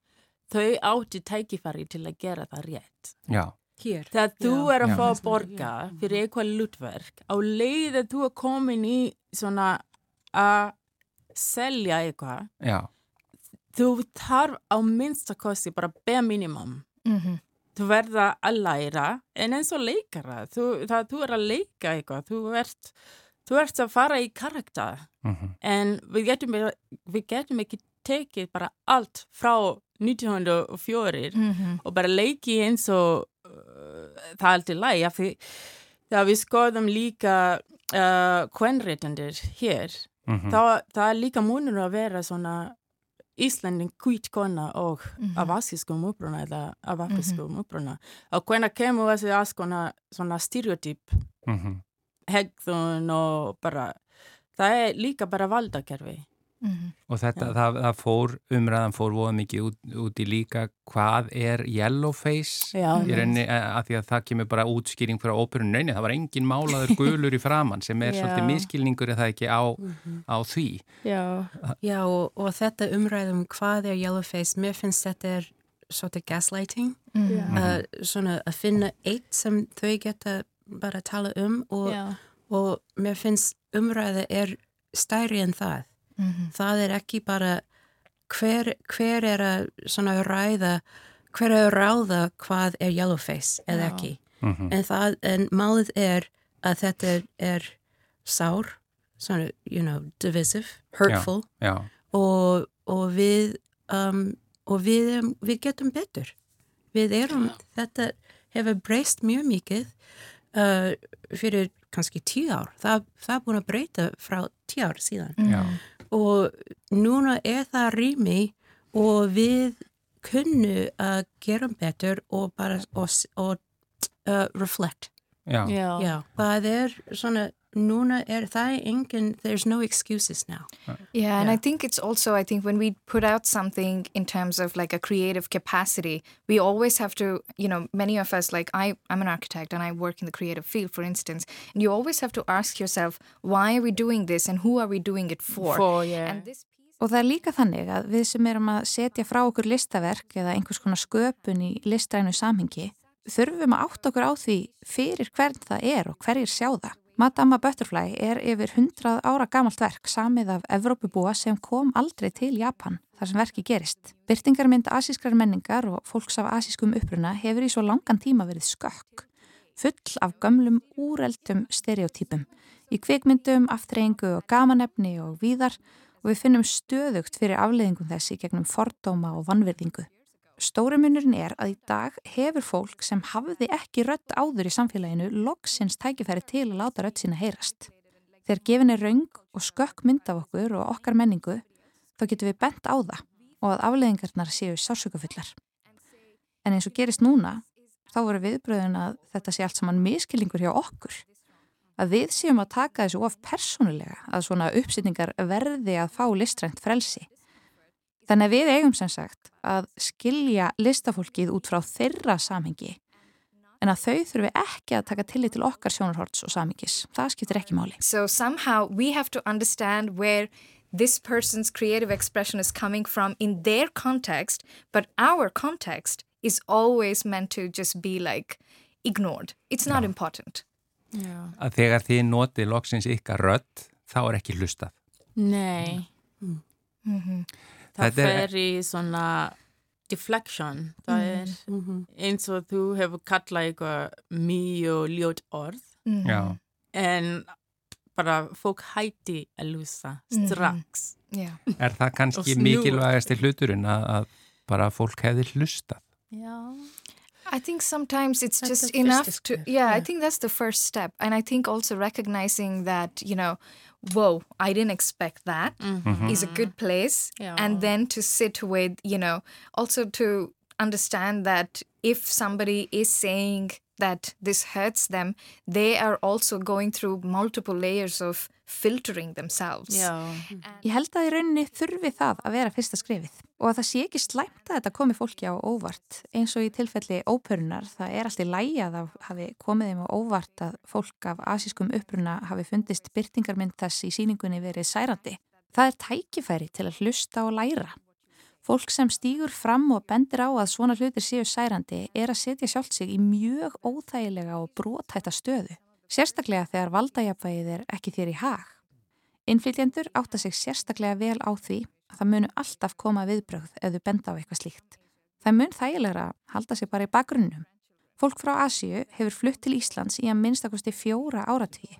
þau áttu tækifæri til að gera það rétt. Já, Hér. Þegar þú Já. er að Já. fá að borga fyrir eitthvað lútverk, á leið að þú er komin í svona að selja eitthvað, já, þú þarf á minnstakosti bara bare minimum Mhm. þú verða að læra en eins og leikara þú, það, þú er að leika eitthvað þú ert, þú ert að fara í karakter Mhm. en við getum, við getum ekki tekið bara allt frá 1904 Mhm. og bara leiki eins og uh, það er alltaf læg af því þegar við skoðum líka uh, kvenréttandir hér Mhm. þá það er líka munur að vera svona Íslandin hvít kona og Mhm. af asískum uppruna eða af afriskum uppruna og hvenær kemur þessi askona svona stereotyp Mhm. hegðun og bara það er líka bara valdakerfi Mhm. Og þetta, Já. það, það fór, umræðan fór voða mikið út, út í líka hvað er yellowface Já, eh, af því að það kemur bara útskýring fyrir óperun neini, það var engin málaður gulur í framann sem er Já. svolítið miskilningur er það ekki á, á því. Já, Já, og, og þetta umræðum hvað er yellowface, mér finnst þetta er svolítið gaslighting, Mhm. uh, svona að finna eitt sem þau geta bara að tala um og, og mér finnst umræði er stærri en það. Mhm. Það er ekki bara hver, hver er að svona ræða, hver er að ráða hvað er yellowface eða Já. ekki. Mm En, það, en málið er að þetta er, er sár, svona, you know, divisive, hurtful. Já, og, og við um, og við, við getum betur. Við erum, þetta hefur breyst mjög mikið uh, fyrir kannski tíu ár. Það, það er búin að breyta frá tíu ár síðan. Já, og núna er það rými og við kunnu að gera betur og bara og, og uh, reflect. Já, já, Já, það er svona núna er það engin there's no excuses now Yeah, and Yeah. I think it's also, I think when we put out something in terms of like a creative capacity, we always have to, you know, many of us, like I, I'm an architect and I work in the creative field, for instance, and you always have to ask yourself, why are we doing this and who are we doing it for? for, yeah. And this piece Og það er líka þannig að við sem erum að setja frá okkur listaverk eða einhvers konar sköpun í listrænu samhengi þurfum að átta okkur á því fyrir hvern það er og hverjir sjá það. Madama Butterfly er yfir 100 ára gamalt verk samið af Evrópubúa sem kom aldrei til Japan þar sem verki gerist. Byrtingarmynd asískrar menningar og fólks af asískum uppruna hefur í svo langan tíma verið skökk. Full af gömlum úreldum stereotypum í kvikmyndum, aftreyingu og gamanefni og víðar og við finnum stöðugt fyrir afleiðingum þessi gegnum fordóma og vannverðingu. Stórumunurinn er að í dag hefur fólk sem hafði ekki rödd áður í samfélaginu loksins tækifæri til að láta rödd sína heyrast. Þegar gefin er raung og skökk mynd af okkur og okkar menningu, þá getum við bent á það og að afleiðingarnar séu sásökufullar. En eins og gerist núna, þá voru viðbröðun að þetta sé allt saman miskilningur hjá okkur. Að við séum að taka þessu of persónulega, að svona uppsýtningar verði að fá listrænt frelsi. Þannig að við eigum sem sagt að skilja listafólkið út frá þeirra samhengi en að þau þurfi ekki að taka tillit til okkar sjónarhorts og samhengis. Það skiptir ekki máli. So somehow we have to understand where this person's creative expression is coming from in their context, but our context is always meant to just be like ignored. It's not important. já. að þegar þið notið loksins ykkar rödd, þá er ekki hlustað. Nei, Mhm. það Þetta er- fer í svona deflection, það er Mhm. eins og þú hefur kallað eitthvað mjög ljót orð Mhm. Já, en bara fólk hætti að lusa strax. Yeah. er það Og kannski snúa. mikilvægasti hluturinn að, að bara fólk hefði hlustað? Já. I think sometimes it's That's just the enough first to, step, yeah, I yeah. think that's the first step. And I think also recognizing that, you know, whoa, I didn't expect that mm-hmm. is a good place. Yeah. And then to sit with, you know, also to understand that if somebody is saying that this hurts them, they are also going through multiple layers of filtering themselves. Ég held að í rauninni þurfi það að vera fyrsta skrifið og að það sé ekki slæmt að þetta komi fólki á óvart eins og í tilfelli óperunar það er alltaf lægi að það hafi komið þeim á óvart að fólk af asískum uppruna hafi fundist byrtingarmynd þess í síningunni verið særandi. Það er tækifæri til að hlusta og læra. Fólk sem stýgur fram og bendir á að svona hlutir séu særandi er að setja sjálft sig í mjög óþægilega og brotætta stöðu. Sérstaklega þegar valdajafvægið er ekki þér í hag. Innflytjendur átta sig sérstaklega vel á því að það munu alltaf koma viðbrögð ef þau benda á eitthvað slíkt. Það mun þægilegra halda sig bara í bakgrunnum. Fólk frá Asíu hefur flutt til Íslands í að minnstakosti fjóra áratígi.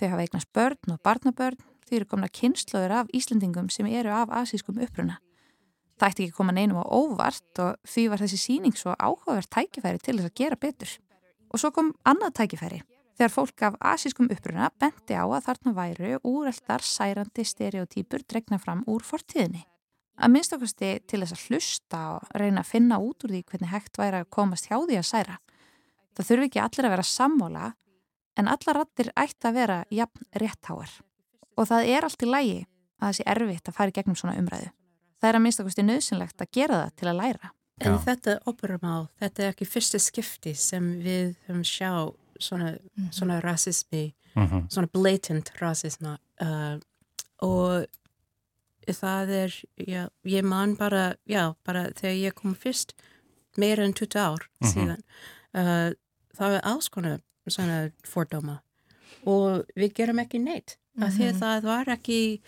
Þau hafa eignast börn og barnabörn, þau eru komna kynnslóður af Íslandingum sem eru af asískum uppruna. Það ætti ekki koma neinum á óvart og því var þessi síning svo áhugavert tækifæri til þess að gera betur. Og svo kom annað tækifæri. Þegar fólk af asískum uppruna benti á að þarna væru úreltar særandi stereotýpur dregna fram úr fortíðinni. Að minnstakosti til þess að hlusta og reyna að finna út úr því hvernig hægt væri að komast hjá því að særa. Það þurfi ekki allir að vera sammála en allar rattir ætti að vera jafn réttháar. Og það er allt í lægi að það sé erfitt að fara í gegnum svona umræðu. Það er að minnstakosti nöðsynlegt að gera það til að læra. En Já. þetta operamál, þetta er ekki fyrsta skipti sem við höfum sjá svona, svona rasismi, Mhm. svona blatant rasisma uh, og það er, já, ég man bara, já, bara þegar ég kom fyrst meira en 20 ár Mhm. síðan, uh, það var alls konar svona fordóma og við gerum ekki neitt, af því að það var ekki,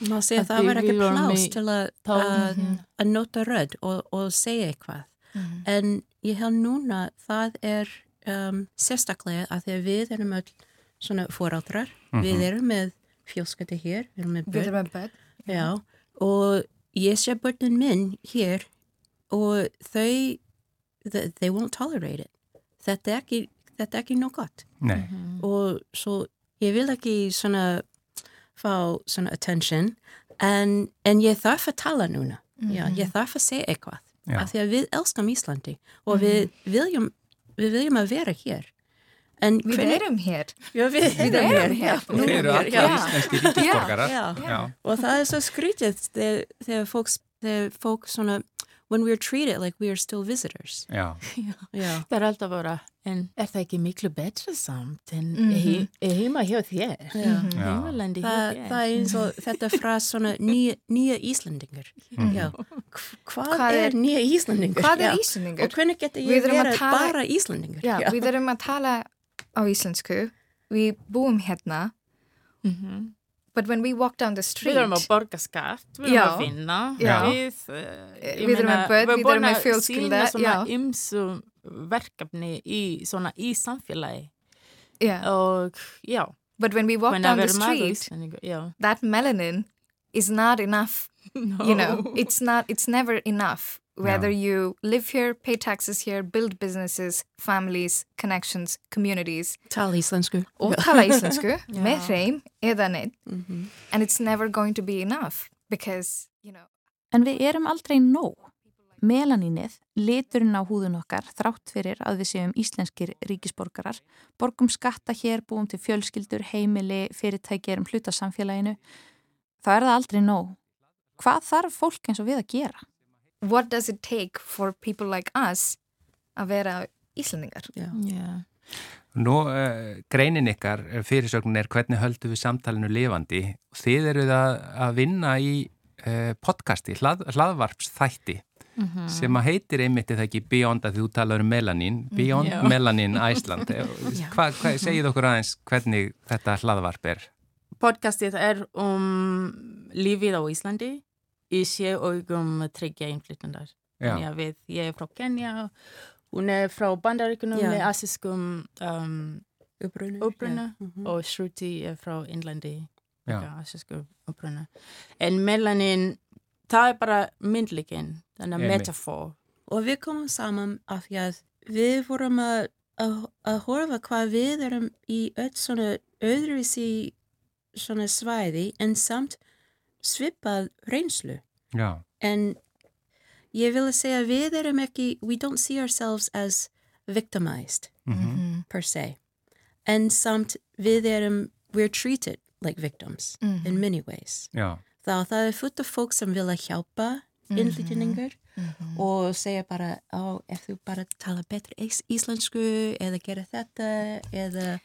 maður segja, Af það var ekki í til að, að, Mhm. að nota rödd og, og segja eitthvað. En ég held núna það er um, sérstaklega að því að við erum öll svona foreldrar, við erum með fjölskyldi hér, við erum með börn, erum með börn. já, og ég sé börnin minn hér og þau, they, they won't tolerate it. Þetta er ekki, þetta er ekki nóg gott. Nei, og svo ég vil ekki svona fá svona attention en, en ég þarf að tala núna. Já, ég þarf að segja eitthvað. Já. af því að við elskam Íslandi og við viljum við viljum að vera hér en Við erum hér. já, við, Við erum hér. Nú þeir eru hér, allir já. íslenski ríkisborgarar. Já. Já. og það er svo skrítið þegar, þegar fólk, þegar fólk svona when we're treated like we are still visitors Já. já, Það er alltaf bara, en er það ekki miklu betra samt en Mhm. he, heima hjá þér? Já. Heimalandi hjá það, þér? það er eins og þetta frá svona nýja, nýja Íslandingar Mhm. já, Hv- hvað, Hvað er nýja Íslandingar Hvað er Já. Íslandingur? og hvernig getur Við ég vera tala- bara Íslandingar Já, við erum að tala á íslensku. Við búum hérna. Mhm. But when we walk down the street. Við erum að borga skatt, við erum Já. að vinna, Já. við, ég eh, eh, Við erum meina, með börn, við erum með búin að fjölskylda, sýna svona já. ymsu verkefni í, svona, í samfélagi Yeah. og já, But when we walk hvernig down the vera maður street, that melanin is not enough. No. You know, it's not, it's never enough. Whether No. you live here, pay taxes here, build businesses, families, connections, communities, tala íslensku og tala íslensku Já. með hreim eða neitt. Mhm. And it's never going to be enough because, you know, En við erum aldrei nóg. Melanínið, liturinn á húðun okkar, þrátt fyrir að við séum íslenskir ríkisborgarar, borgum skatta hér, búum til fjölskyldur, heimili, fyrirtæki, erum hluta samfélaginu, þá er það aldrei nóg. Hvað þarf fólk eins og við að gera? What does it take for people like us að vera Íslandingar? Já. Nú, uh, greinin ykkar eh, fyrirsögnin er hvernig höldum við samtalenu lifandi. Þið eruð að, að vinna í uh, podcasti, hlað, hlaðvarpsþætti Mhm. sem að heitir einmitt eða ekki Beyond að þú talar um melanin, Beyond Já. Melanin Iceland. Hvað hva, segið okkur aðeins hvernig þetta hlaðvarp er? Podcastið er um lífið á Íslandi í sé augum tryggja innflytjandar. Já, Já, við, ég er frá Kenya, hún er frá Bandaríkunum með asískum um, uppruna já. Mhm. og Shruti er frá Indlandi, já, asísku uppruna. En melanin, það er bara myndlikinn, þannig að metafor. og við komum saman af því að við vorum að, að, að horfa hvað við erum í öll svona öðruvísi svona svæði en samt svipað reynslu. Já, en ég vil að segja við erum ekki we don't see ourselves as victimized mhm, per se. En samt við erum we're treated like victims Mhm. in many ways. Já, þá það er fullt af fólk sem vilja hjálpa innflytningar og segja bara, á, ef þú bara tala ís íslensku eða gera þetta eða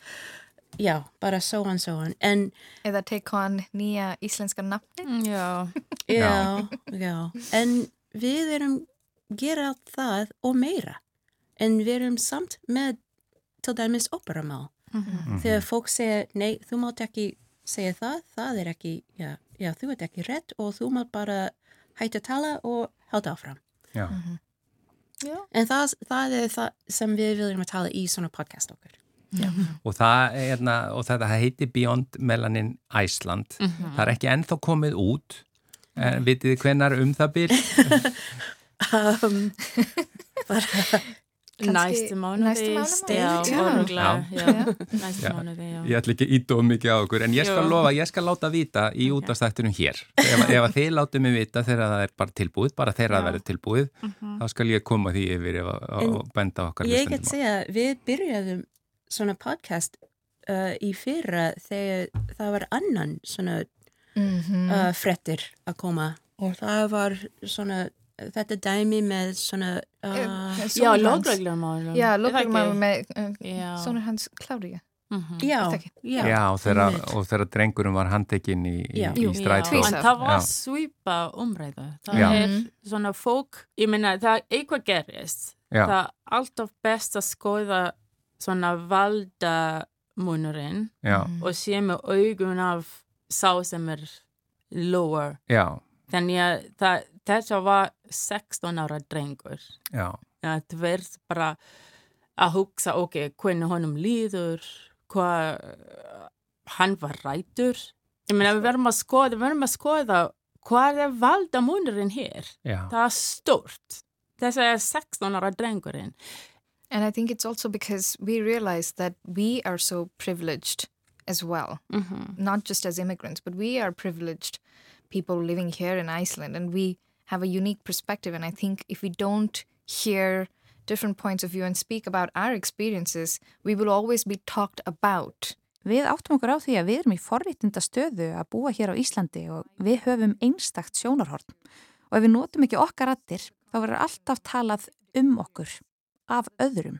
já, bara so on so on. En Eða take on nýja íslenska nafni? Já, já, já, en við erum gera allt það og meira. En við erum samt með til dæmis operamál mhm, þegar fólk segja, nei, þú mátt ekki segja það, það er ekki já, já þú ert ekki rétt og þú mátt bara hætta að tala og halda áfram. Já. En það, það er það sem við viljum að tala í svona podcast okkur. Og, það, er, hérna, og þetta heitir Beyond Melanin Iceland. Það er ekki ennþá komið út. En vitið þið hvenar um það byr? Um, Næstu mánuði. næstu mánuði, Já, já. örugglega, Já. já. Næstu mánuði, já. Ég ætla ekki og mikið á okkur, en ég skal Jú. lofa, ég skal láta vita í okay. útastættunum hér. Ef, ef að þið látu mig vita þegar það er bara tilbúið, bara þegar það verður tilbúið, þá skal ég koma því yfir ef að- En og benda okkar Ég get segja, við byrjaðum svona podcast uh, í fyrra þegar það var annan svona Mhm. uh, frettir að koma og það var svona þetta dæmi með svona uh, Já, hans. lögreglumálum. Já, Er ekki? með Já. sonur hans Kláriða. Mhm. já, Er það ekki? já, Já, og einmitt. og þegar drengurum var handtekinn í, í, Já. í strætó. Já, en það var Já. svipa umræða. Það Já. er Mhm. svona fólk, ég meina það eitthvað gerist. Já. Það er alltaf best að skoða svona valdamunurinn Já, og sé með augun af sá sem er lower. já, Þannig að það, þetta var 16 ára drengur. já, að þú verð bara að hugsa, ok, hvernig honum líður, hvað hann var rætur. Ég meina, við verðum að skoða, við verðum að skoða hvað er valdamunurinn hér. já. Það er stort. Þess að er 16 ára drengurinn. And I think it's also because we realize that we are so privileged as well, Mm not just as immigrants, but we are privileged people living here in Iceland and we have a unique perspective. And I think if we don't hear different points of view and speak about our experiences, we will always be talked about. Við áttum okkur á því að við erum í forréttinda stöðu að búa hér á Íslandi og við höfum einstakt sjónarhorn. Og ef við notum ekki okkar rattir, þá verður alltaf talað um okkur, af öðrum.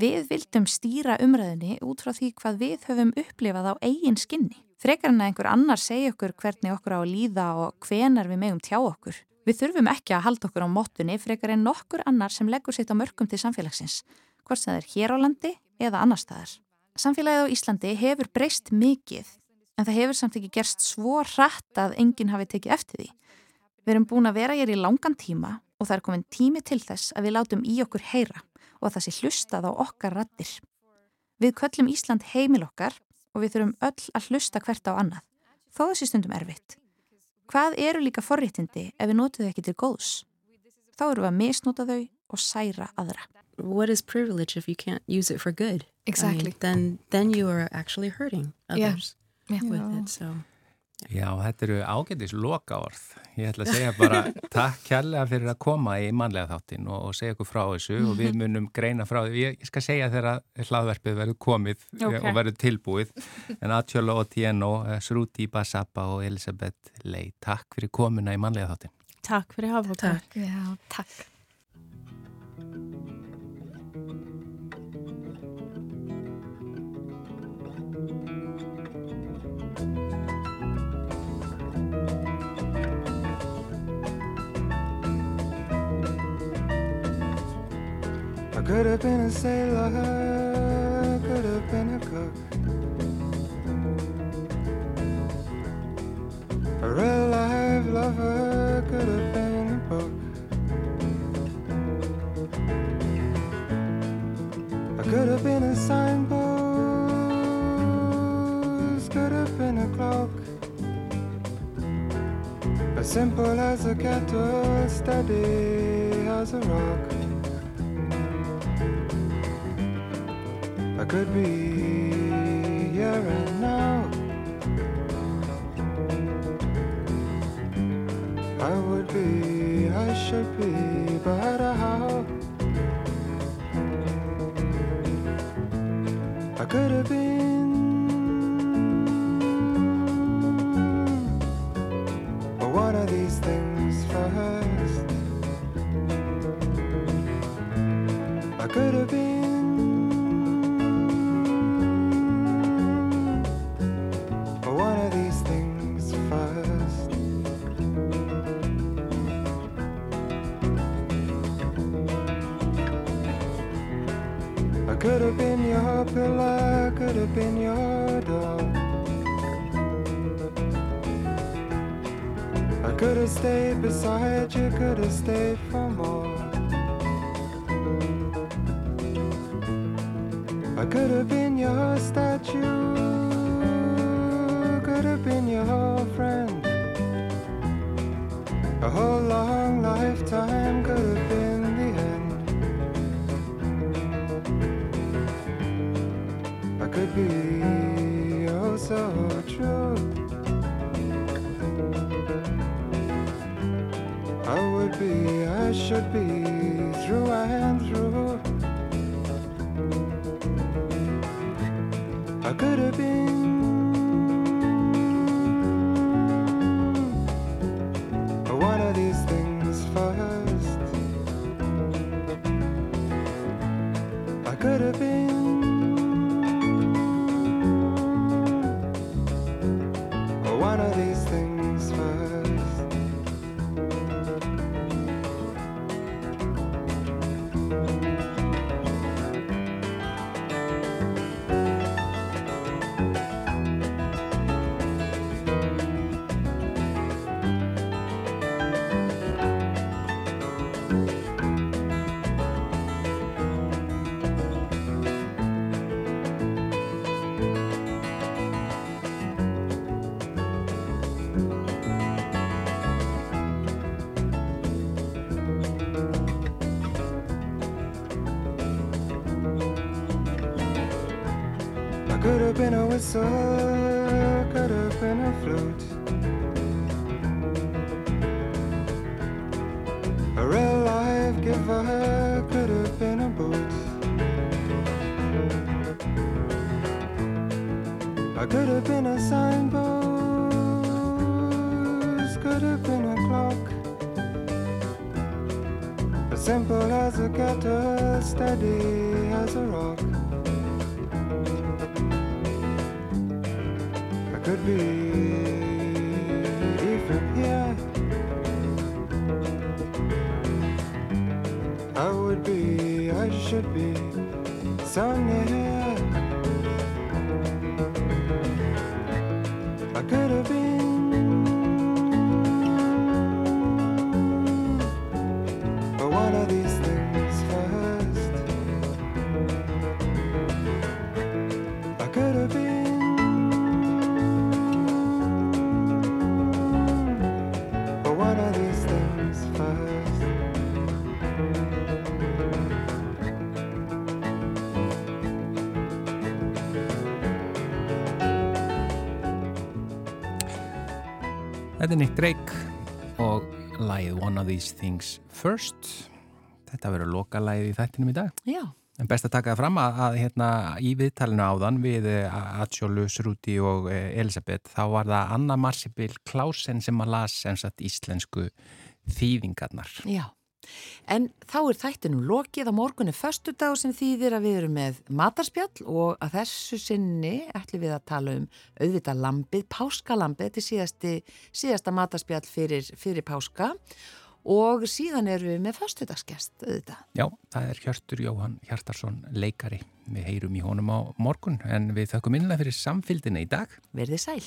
Við vildum stýra umræðinni út frá því hvað við höfum upplifað á eigin skinni. Frekar en að einhver annar segja okkur hvernig okkur á að líða og hvenar við megum tjá okkur. Við þurfum ekki að halda okkur á mottunni frekar en nokkur annar sem leggur sitt á mörgum til samfélagsins, hvort sem það er hér á landi eða annar staðar. Samfélagið á Íslandi hefur breyst mikið en það hefur samt ekki gerst svo hratt að enginn hafi tekið eftir því. Við erum búin að vera hér í langan tíma og það er komin tími til þess að við látum í okkur heyra og að það sé hlustað á okkar rattir. Við köllum Ísland heimil okkar og við þurfum öll að hlusta hvert á annað, þó það sé stundum erfitt. Hvað eru líka forréttindi ef við notum þau ekki til góðs? Þá eru við að misnota þau og særa aðra. what is privilege if you can't use it for good? I mean, Exactly. then then you are actually hurting Yeah. others Yeah. with it. So Já, þetta eru ágætis loka orð. Ég ætla að segja bara takk kærlega fyrir að koma í mannlega þáttin og, og segja okkur frá þessu og við munum greina frá því. Ég, ég skal segja þegar hlaðverfið verður komið Ok. og verður tilbúið. En Atjóla Otieno, Sruti Basappa og Elisabeth Ley, takk fyrir komuna í mannlega þáttin. Takk fyrir að hafa okkur. Takk. Já, takk. Could have been a sailor, could have been a cook. A real life lover could have been a book. I could have been a signpost, could have been a clock. As simple as a kettle, steady as a rock. I could be here and now. I would be, I should be, but how? I could have been, but one of these things first. I could have been. Have been a whistle, could have been a flute. Þetta er Nick Drake og lagið One of These Things First. Þetta verður loka lagið í þættinum í dag. Já, En best að taka það fram að, að hérna, í viðtalinu áðan við Atsjólu, Srúti og eh, Elisabeth þá var það Anna Marsibil Klausen sem að las sem sagt íslensku þýðingarnar. já. En þá er þættinum lokið á morgunni föstudag sem þýðir að við erum með matarspjall og að þessu sinni ætlum við að tala um auðvitað lambið, páskalambið, þetta er síðasti, síðasta matarspjall fyrir, fyrir páska og síðan erum við með föstudagsgest auðvitað. Já, það er Hjörtur Jóhann Hjartarsson leikari. Við heyrum í honum á morgun en við þökkum innlega fyrir samfylgdina í dag. Verðið sæl.